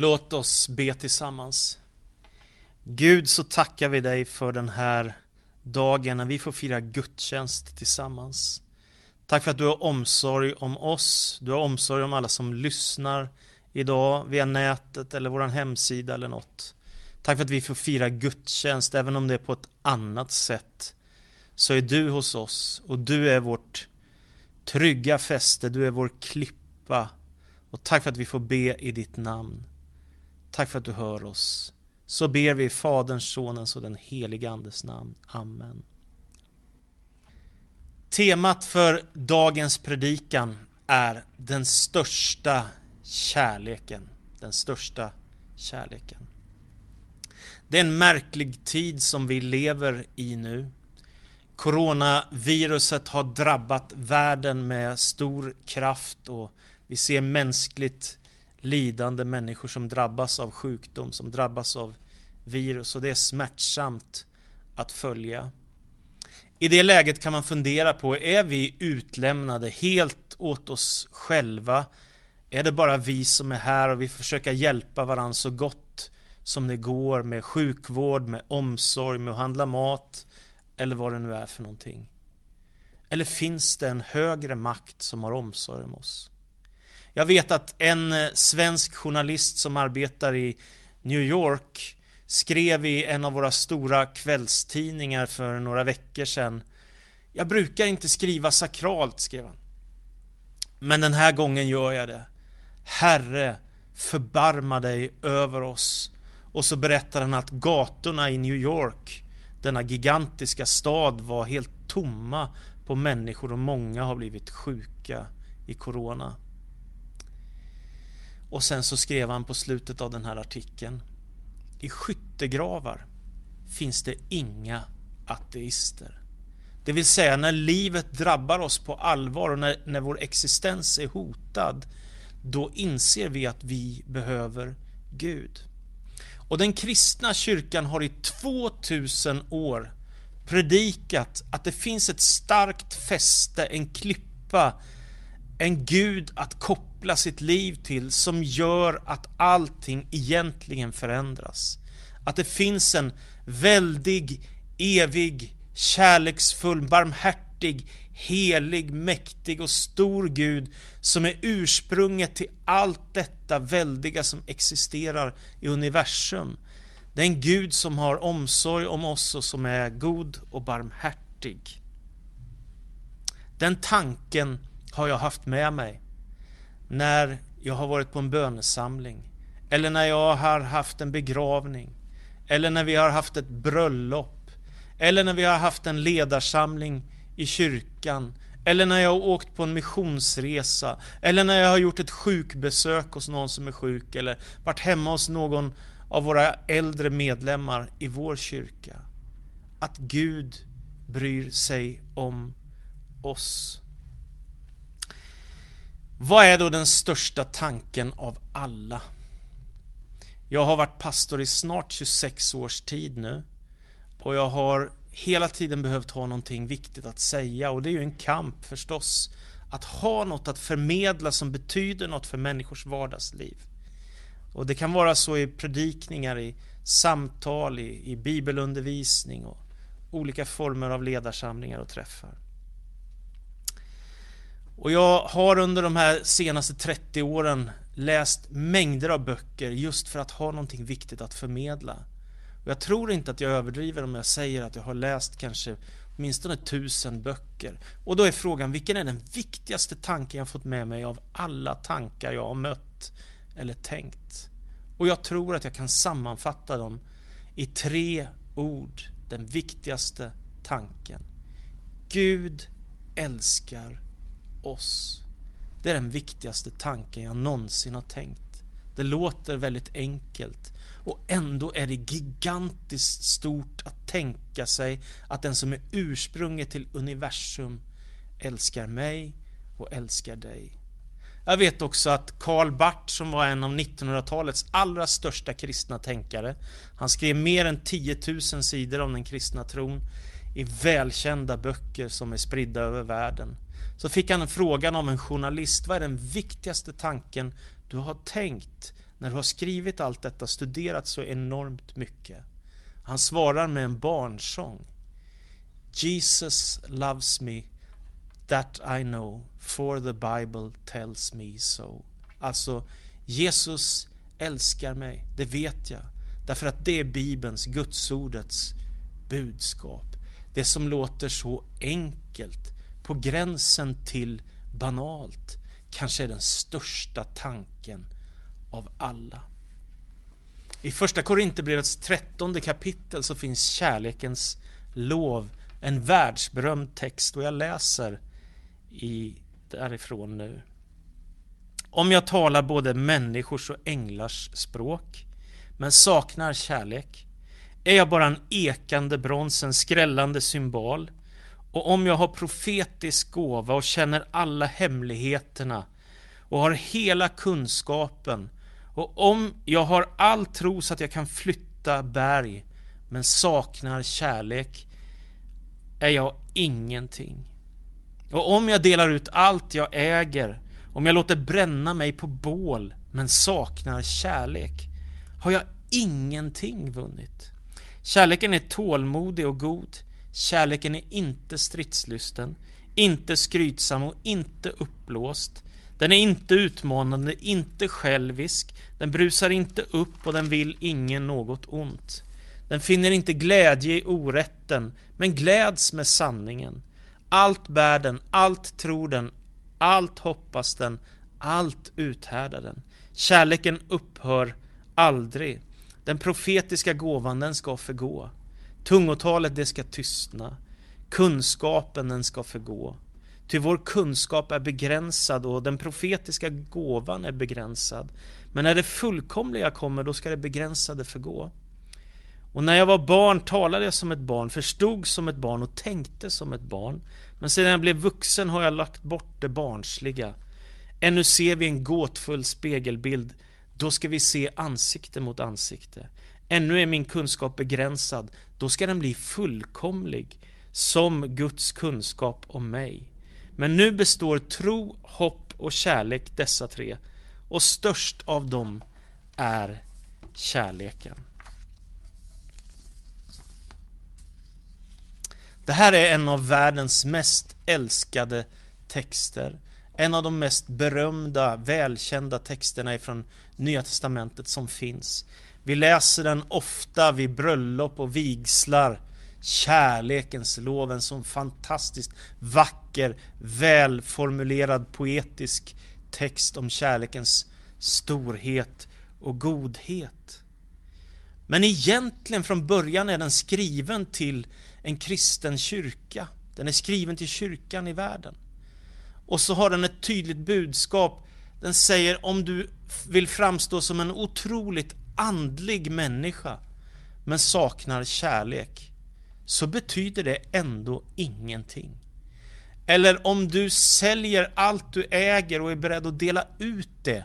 Låt oss be tillsammans. Gud, så tackar vi dig för den här dagen när vi får fira gudstjänst tillsammans. Tack för att du har omsorg om oss. Du har omsorg om alla som lyssnar idag via nätet eller vår hemsida eller något. Tack för att vi får fira gudstjänst, även om det är på ett annat sätt. Så är du hos oss och du är vårt trygga fäste, du är vår klippa. Och tack för att vi får be i ditt namn. Tack för att du hör oss. Så ber vi i Faderns, Sonens och den helige Andes namn. Amen. Temat för dagens predikan är den största kärleken. Den största kärleken. Det är en märklig tid som vi lever i nu. Coronaviruset har drabbat världen med stor kraft och vi ser mänskligt lidande människor som drabbas av sjukdom, som drabbas av virus och det är smärtsamt att följa. I det läget kan man fundera på, är vi utlämnade helt åt oss själva? Är det bara vi som är här och vi försöker hjälpa varandra så gott som det går med sjukvård, med omsorg, med att handla mat eller vad det nu är för någonting? Eller finns det en högre makt som har omsorg om oss? Jag vet att en eh, svensk journalist som arbetar i New York skrev i en av våra stora kvällstidningar för några veckor sedan Jag brukar inte skriva sakralt, skrev han. Men den här gången gör jag det. Herre, förbarma dig över oss. Och så berättar han att gatorna i New York, denna gigantiska stad, var helt tomma på människor och många har blivit sjuka i Corona. Och sen så skrev han på slutet av den här artikeln i skyttegravar finns det inga ateister. Det vill säga när livet drabbar oss på allvar och när, när vår existens är hotad då inser vi att vi behöver Gud. Och den kristna kyrkan har i 2000 år predikat att det finns ett starkt fäste, en klippa, en Gud att koppla koppla sitt liv till som gör att allting egentligen förändras. Att det finns en väldig, evig, kärleksfull, barmhärtig, helig, mäktig och stor Gud som är ursprunget till allt detta väldiga som existerar i universum. Det är en Gud som har omsorg om oss och som är god och barmhärtig. Den tanken har jag haft med mig när jag har varit på en bönesamling eller när jag har haft en begravning eller när vi har haft ett bröllop eller när vi har haft en ledarsamling i kyrkan eller när jag har åkt på en missionsresa eller när jag har gjort ett sjukbesök hos någon som är sjuk eller varit hemma hos någon av våra äldre medlemmar i vår kyrka. Att Gud bryr sig om oss. Vad är då den största tanken av alla? Jag har varit pastor i snart 26 års tid nu och jag har hela tiden behövt ha någonting viktigt att säga och det är ju en kamp förstås att ha något att förmedla som betyder något för människors vardagsliv. Och det kan vara så i predikningar, i samtal, i, i bibelundervisning och olika former av ledarsamlingar och träffar. Och jag har under de här senaste 30 åren läst mängder av böcker just för att ha någonting viktigt att förmedla. Och jag tror inte att jag överdriver om jag säger att jag har läst kanske åtminstone tusen böcker. Och då är frågan, vilken är den viktigaste tanken jag fått med mig av alla tankar jag har mött eller tänkt? Och jag tror att jag kan sammanfatta dem i tre ord. Den viktigaste tanken. Gud älskar oss. Det är den viktigaste tanken jag någonsin har tänkt. Det låter väldigt enkelt och ändå är det gigantiskt stort att tänka sig att den som är ursprunget till universum älskar mig och älskar dig. Jag vet också att Karl Barth som var en av 1900-talets allra största kristna tänkare, han skrev mer än 10 000 sidor om den kristna tron i välkända böcker som är spridda över världen. Så fick han frågan av en journalist, vad är den viktigaste tanken du har tänkt när du har skrivit allt detta, studerat så enormt mycket? Han svarar med en barnsång. Jesus loves me, that I know, for the Bible tells me so. Alltså, Jesus älskar mig, det vet jag. Därför att det är Bibelns, Gudsordets budskap. Det som låter så enkelt, på gränsen till banalt, kanske är den största tanken av alla. I första Korinthierbrevets trettonde kapitel så finns kärlekens lov, en världsberömd text och jag läser i därifrån nu. Om jag talar både människors och änglars språk men saknar kärlek är jag bara en ekande brons, en skrällande symbol. Och om jag har profetisk gåva och känner alla hemligheterna och har hela kunskapen och om jag har all tro så att jag kan flytta berg men saknar kärlek är jag ingenting. Och om jag delar ut allt jag äger, om jag låter bränna mig på bål men saknar kärlek, har jag ingenting vunnit. Kärleken är tålmodig och god. Kärleken är inte stridslysten, inte skrytsam och inte uppblåst. Den är inte utmanande, inte självisk. Den brusar inte upp och den vill ingen något ont. Den finner inte glädje i orätten, men gläds med sanningen. Allt bär den, allt tror den, allt hoppas den, allt uthärdar den. Kärleken upphör aldrig. Den profetiska gåvan, den ska förgå. Tungotalet, det ska tystna. Kunskapen, den ska förgå. Ty vår kunskap är begränsad och den profetiska gåvan är begränsad. Men när det fullkomliga kommer, då ska det begränsade förgå. Och när jag var barn talade jag som ett barn, förstod som ett barn och tänkte som ett barn. Men sedan jag blev vuxen har jag lagt bort det barnsliga. Ännu ser vi en gåtfull spegelbild. Då ska vi se ansikte mot ansikte. Ännu är min kunskap begränsad. Då ska den bli fullkomlig som Guds kunskap om mig. Men nu består tro, hopp och kärlek dessa tre. Och störst av dem är kärleken. Det här är en av världens mest älskade texter. En av de mest berömda, välkända texterna ifrån Nya Testamentet som finns. Vi läser den ofta vid bröllop och vigslar. Kärlekens lov, en sån fantastiskt vacker, välformulerad, poetisk text om kärlekens storhet och godhet. Men egentligen från början är den skriven till en kristen kyrka. Den är skriven till kyrkan i världen. Och så har den ett tydligt budskap. Den säger om du vill framstå som en otroligt andlig människa men saknar kärlek så betyder det ändå ingenting. Eller om du säljer allt du äger och är beredd att dela ut det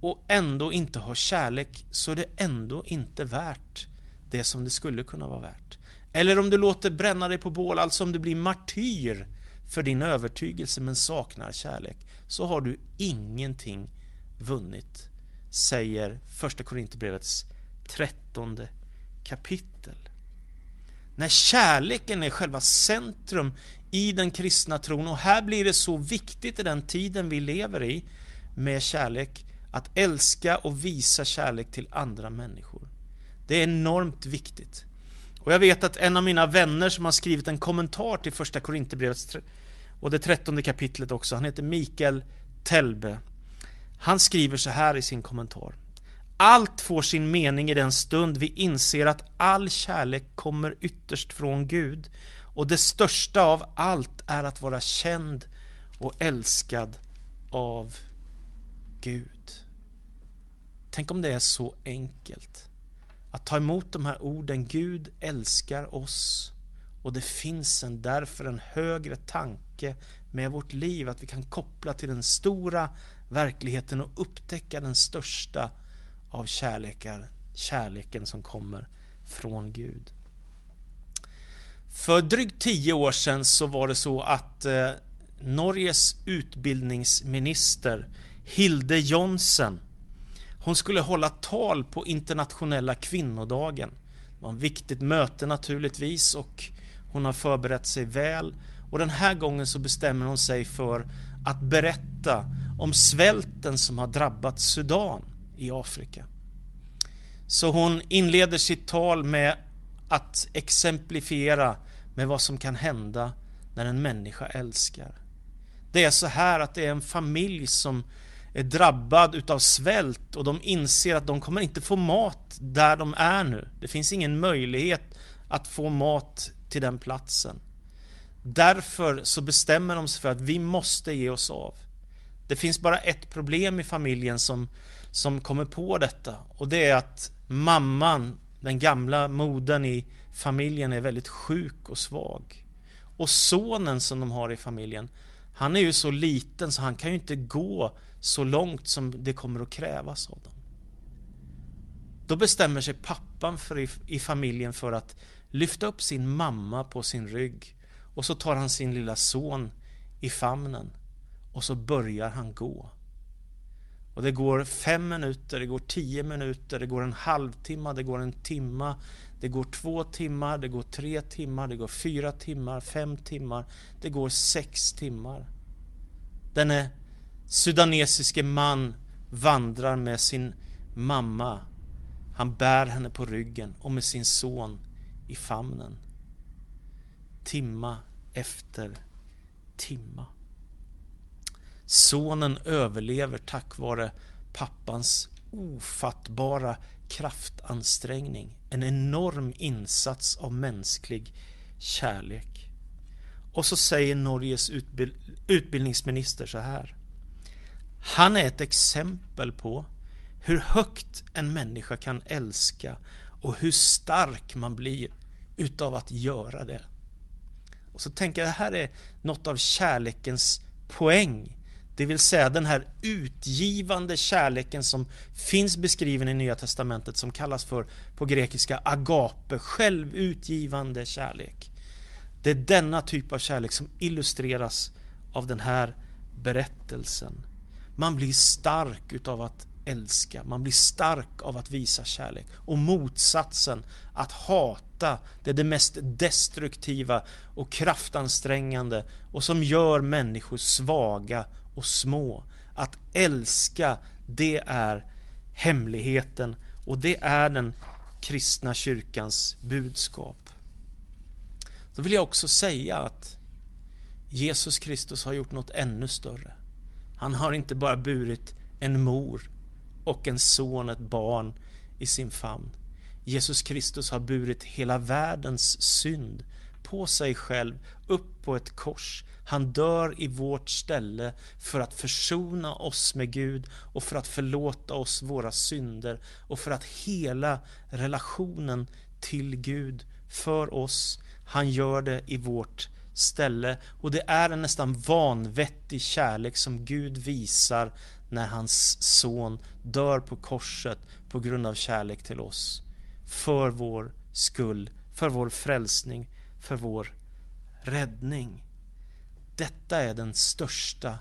och ändå inte har kärlek så är det ändå inte värt det som det skulle kunna vara värt. Eller om du låter bränna dig på bål, alltså om du blir martyr för din övertygelse men saknar kärlek, så har du ingenting vunnit, säger Första Korinthierbrevets trettonde kapitel. När kärleken är själva centrum i den kristna tron och här blir det så viktigt i den tiden vi lever i med kärlek att älska och visa kärlek till andra människor. Det är enormt viktigt. Och jag vet att en av mina vänner som har skrivit en kommentar till första korintierbrevet och det trettonde kapitlet också, han heter Mikael Telbe. Han skriver så här i sin kommentar. Allt får sin mening i den stund vi inser att all kärlek kommer ytterst från Gud och det största av allt är att vara känd och älskad av Gud. Tänk om det är så enkelt. Att ta emot de här orden, Gud älskar oss och det finns en därför en högre tanke med vårt liv, att vi kan koppla till den stora verkligheten och upptäcka den största av kärlekar, kärleken som kommer från Gud. För drygt tio år sedan så var det så att eh, Norges utbildningsminister Hilde Jonsen Hon skulle hålla tal på internationella kvinnodagen. Det var ett viktigt möte naturligtvis och hon har förberett sig väl. Och den här gången så bestämmer hon sig för att berätta om svälten som har drabbat Sudan i Afrika. Så hon inleder sitt tal med att exemplifiera med vad som kan hända när en människa älskar. Det är så här att det är en familj som är drabbad utav svält och de inser att de kommer inte få mat där de är nu. Det finns ingen möjlighet att få mat till den platsen. Därför så bestämmer de sig för att vi måste ge oss av. Det finns bara ett problem i familjen som, som kommer på detta och det är att mamman, den gamla modern i familjen är väldigt sjuk och svag. Och sonen som de har i familjen, han är ju så liten så han kan ju inte gå så långt som det kommer att krävas av dem. Då bestämmer sig pappan för i, i familjen för att lyfta upp sin mamma på sin rygg och så tar han sin lilla son i famnen och så börjar han gå. Och det går fem minuter, det går tio minuter, det går en halvtimme, det går en timma, det går två timmar, det går tre timmar, det går fyra timmar, fem timmar, det går sex timmar. Denne sudanesiske man vandrar med sin mamma. Han bär henne på ryggen och med sin son i famnen. Timma efter timma. Sonen överlever tack vare pappans ofattbara kraftansträngning. En enorm insats av mänsklig kärlek. Och så säger Norges utbildningsminister så här. Han är ett exempel på hur högt en människa kan älska och hur stark man blir utav att göra det. Och så tänker jag det här är något av kärlekens poäng. Det vill säga den här utgivande kärleken som finns beskriven i Nya Testamentet som kallas för på grekiska agape, självutgivande kärlek. Det är denna typ av kärlek som illustreras av den här berättelsen. Man blir stark utav att älska, man blir stark av att visa kärlek. Och motsatsen, att hata, det är det mest destruktiva och kraftansträngande och som gör människor svaga och små. Att älska, det är hemligheten och det är den kristna kyrkans budskap. Då vill jag också säga att Jesus Kristus har gjort något ännu större. Han har inte bara burit en mor och en son, ett barn i sin famn. Jesus Kristus har burit hela världens synd på sig själv upp på ett kors. Han dör i vårt ställe för att försona oss med Gud och för att förlåta oss våra synder och för att hela relationen till Gud för oss. Han gör det i vårt ställe och det är en nästan vanvettig kärlek som Gud visar när hans son dör på korset på grund av kärlek till oss. För vår skull, för vår frälsning, för vår räddning. Detta är den största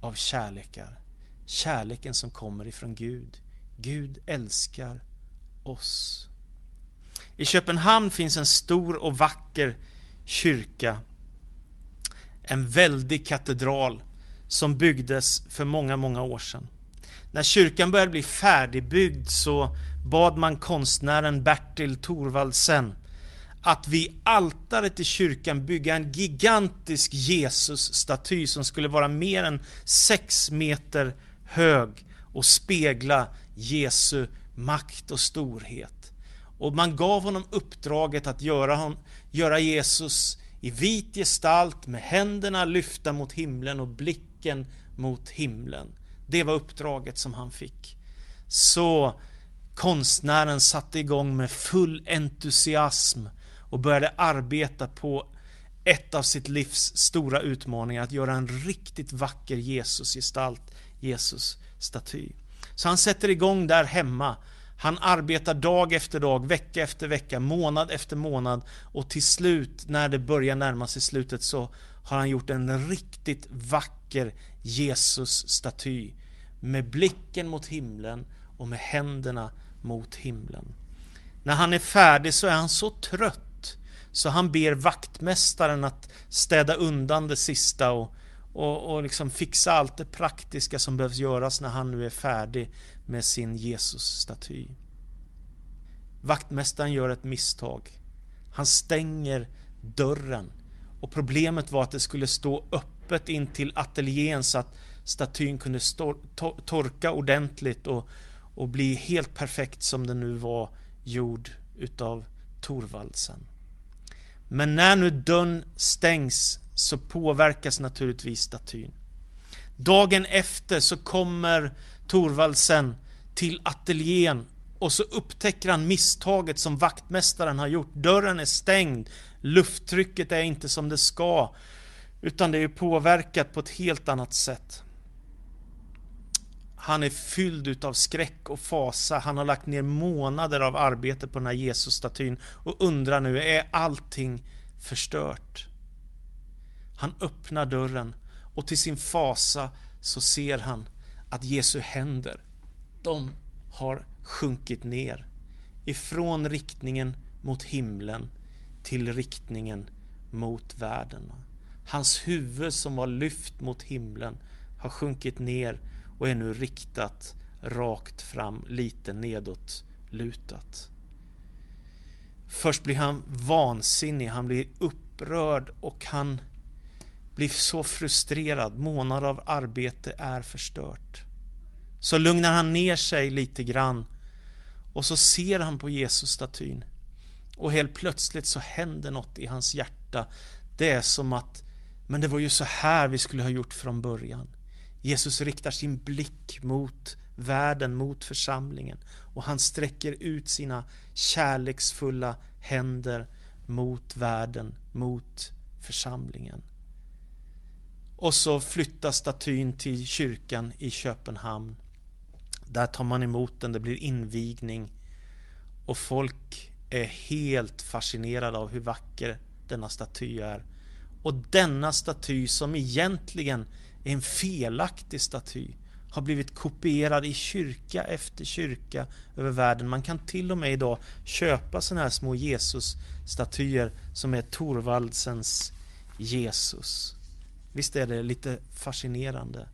av kärlekar. Kärleken som kommer ifrån Gud. Gud älskar oss. I Köpenhamn finns en stor och vacker kyrka. En väldig katedral som byggdes för många, många år sedan. När kyrkan började bli färdigbyggd så bad man konstnären Bertil Thorvaldsen att vid altaret i kyrkan bygga en gigantisk Jesusstaty som skulle vara mer än 6 meter hög och spegla Jesu makt och storhet. Och man gav honom uppdraget att göra, hon, göra Jesus i vit gestalt med händerna lyfta mot himlen och blicken mot himlen. Det var uppdraget som han fick. Så konstnären satte igång med full entusiasm och började arbeta på ett av sitt livs stora utmaningar, att göra en riktigt vacker Jesusgestalt, Jesus-staty. Så han sätter igång där hemma. Han arbetar dag efter dag, vecka efter vecka, månad efter månad och till slut, när det börjar närma sig slutet, så har han gjort en riktigt vacker Jesus-staty med blicken mot himlen och med händerna mot himlen. När han är färdig så är han så trött så han ber vaktmästaren att städa undan det sista och, och, och liksom fixa allt det praktiska som behövs göras när han nu är färdig med sin Jesus-staty. Vaktmästaren gör ett misstag. Han stänger dörren och problemet var att det skulle stå öppet in till ateljén så att statyn kunde stor, to, torka ordentligt och, och bli helt perfekt som den nu var gjord utav Torvaldsen. Men när nu dörren stängs så påverkas naturligtvis statyn. Dagen efter så kommer Torvaldsen till ateljén och så upptäcker han misstaget som vaktmästaren har gjort. Dörren är stängd, lufttrycket är inte som det ska, utan det är påverkat på ett helt annat sätt. Han är fylld utav skräck och fasa. Han har lagt ner månader av arbete på den här Jesusstatyn och undrar nu, är allting förstört? Han öppnar dörren och till sin fasa så ser han att Jesu händer, de har sjunkit ner ifrån riktningen mot himlen till riktningen mot världen. Hans huvud som var lyft mot himlen har sjunkit ner och är nu riktat rakt fram, lite nedåt lutat. Först blir han vansinnig, han blir upprörd och han blir så frustrerad. Månader av arbete är förstört. Så lugnar han ner sig lite grann och så ser han på Jesus-statyn. Och helt plötsligt så händer något i hans hjärta. Det är som att, men det var ju så här vi skulle ha gjort från början. Jesus riktar sin blick mot världen, mot församlingen och han sträcker ut sina kärleksfulla händer mot världen, mot församlingen. Och så flyttas statyn till kyrkan i Köpenhamn. Där tar man emot den, det blir invigning och folk är helt fascinerad av hur vacker denna staty är. Och denna staty som egentligen är en felaktig staty har blivit kopierad i kyrka efter kyrka över världen. Man kan till och med idag köpa sådana här små Jesus-statyer som är Torvaldsens Jesus. Visst är det lite fascinerande?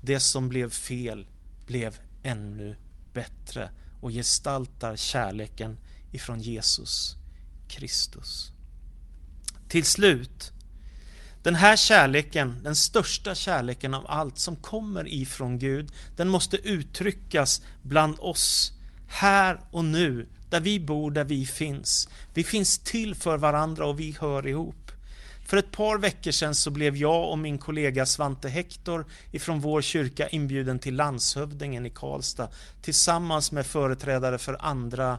Det som blev fel blev ännu bättre och gestaltar kärleken ifrån Jesus Kristus. Till slut den här kärleken, den största kärleken av allt som kommer ifrån Gud, den måste uttryckas bland oss här och nu, där vi bor, där vi finns. Vi finns till för varandra och vi hör ihop. För ett par veckor sedan så blev jag och min kollega Svante Hector ifrån vår kyrka inbjuden till landshövdingen i Karlstad tillsammans med företrädare för andra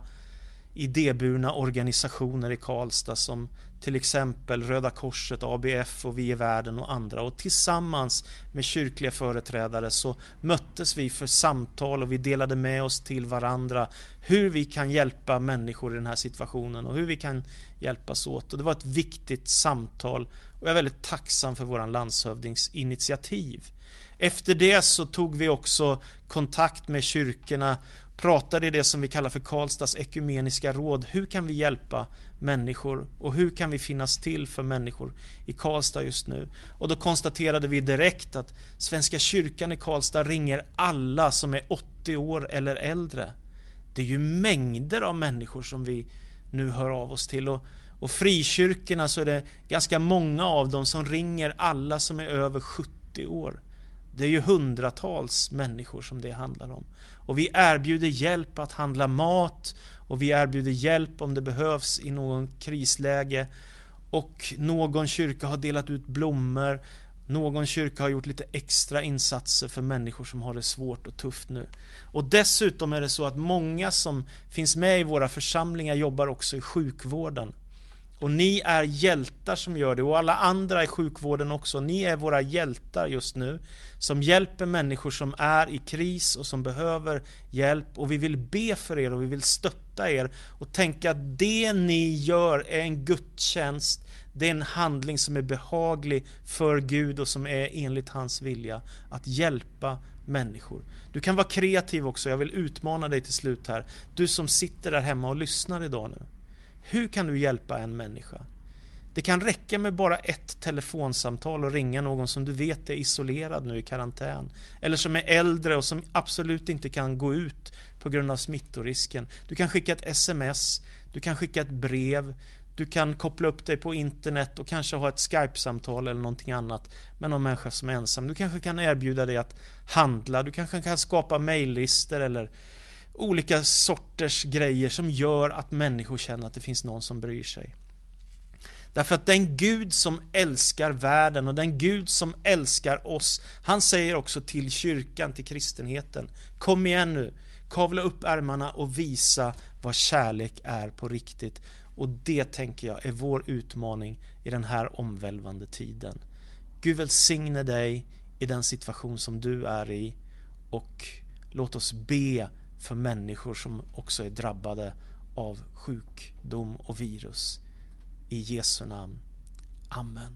idéburna organisationer i Karlstad som till exempel Röda Korset, ABF och Vi i världen och andra. Och tillsammans med kyrkliga företrädare så möttes vi för samtal och vi delade med oss till varandra hur vi kan hjälpa människor i den här situationen och hur vi kan hjälpas åt. Och det var ett viktigt samtal och jag är väldigt tacksam för våran landshövdings initiativ. Efter det så tog vi också kontakt med kyrkorna pratade i det som vi kallar för Karlstads ekumeniska råd. Hur kan vi hjälpa människor och hur kan vi finnas till för människor i Karlstad just nu? Och då konstaterade vi direkt att Svenska kyrkan i Karlstad ringer alla som är 80 år eller äldre. Det är ju mängder av människor som vi nu hör av oss till och, och frikyrkorna så är det ganska många av dem som ringer alla som är över 70 år. Det är ju hundratals människor som det handlar om. Och vi erbjuder hjälp att handla mat och vi erbjuder hjälp om det behövs i någon krisläge. Och någon kyrka har delat ut blommor. Någon kyrka har gjort lite extra insatser för människor som har det svårt och tufft nu. Och dessutom är det så att många som finns med i våra församlingar jobbar också i sjukvården. Och ni är hjältar som gör det och alla andra i sjukvården också. Ni är våra hjältar just nu som hjälper människor som är i kris och som behöver hjälp och vi vill be för er och vi vill stötta er och tänka att det ni gör är en gudstjänst det är en handling som är behaglig för Gud och som är enligt hans vilja att hjälpa människor. Du kan vara kreativ också, jag vill utmana dig till slut här. Du som sitter där hemma och lyssnar idag nu. Hur kan du hjälpa en människa? Det kan räcka med bara ett telefonsamtal och ringa någon som du vet är isolerad nu i karantän. Eller som är äldre och som absolut inte kan gå ut på grund av smittorisken. Du kan skicka ett sms, du kan skicka ett brev, du kan koppla upp dig på internet och kanske ha ett Skype-samtal eller någonting annat med någon människa som är ensam. Du kanske kan erbjuda dig att handla, du kanske kan skapa mejllistor eller olika sorters grejer som gör att människor känner att det finns någon som bryr sig. Därför att den Gud som älskar världen och den Gud som älskar oss, han säger också till kyrkan, till kristenheten, kom igen nu, kavla upp ärmarna och visa vad kärlek är på riktigt. Och det tänker jag är vår utmaning i den här omvälvande tiden. Gud välsigne dig i den situation som du är i och låt oss be för människor som också är drabbade av sjukdom och virus. I Jesu namn. Amen.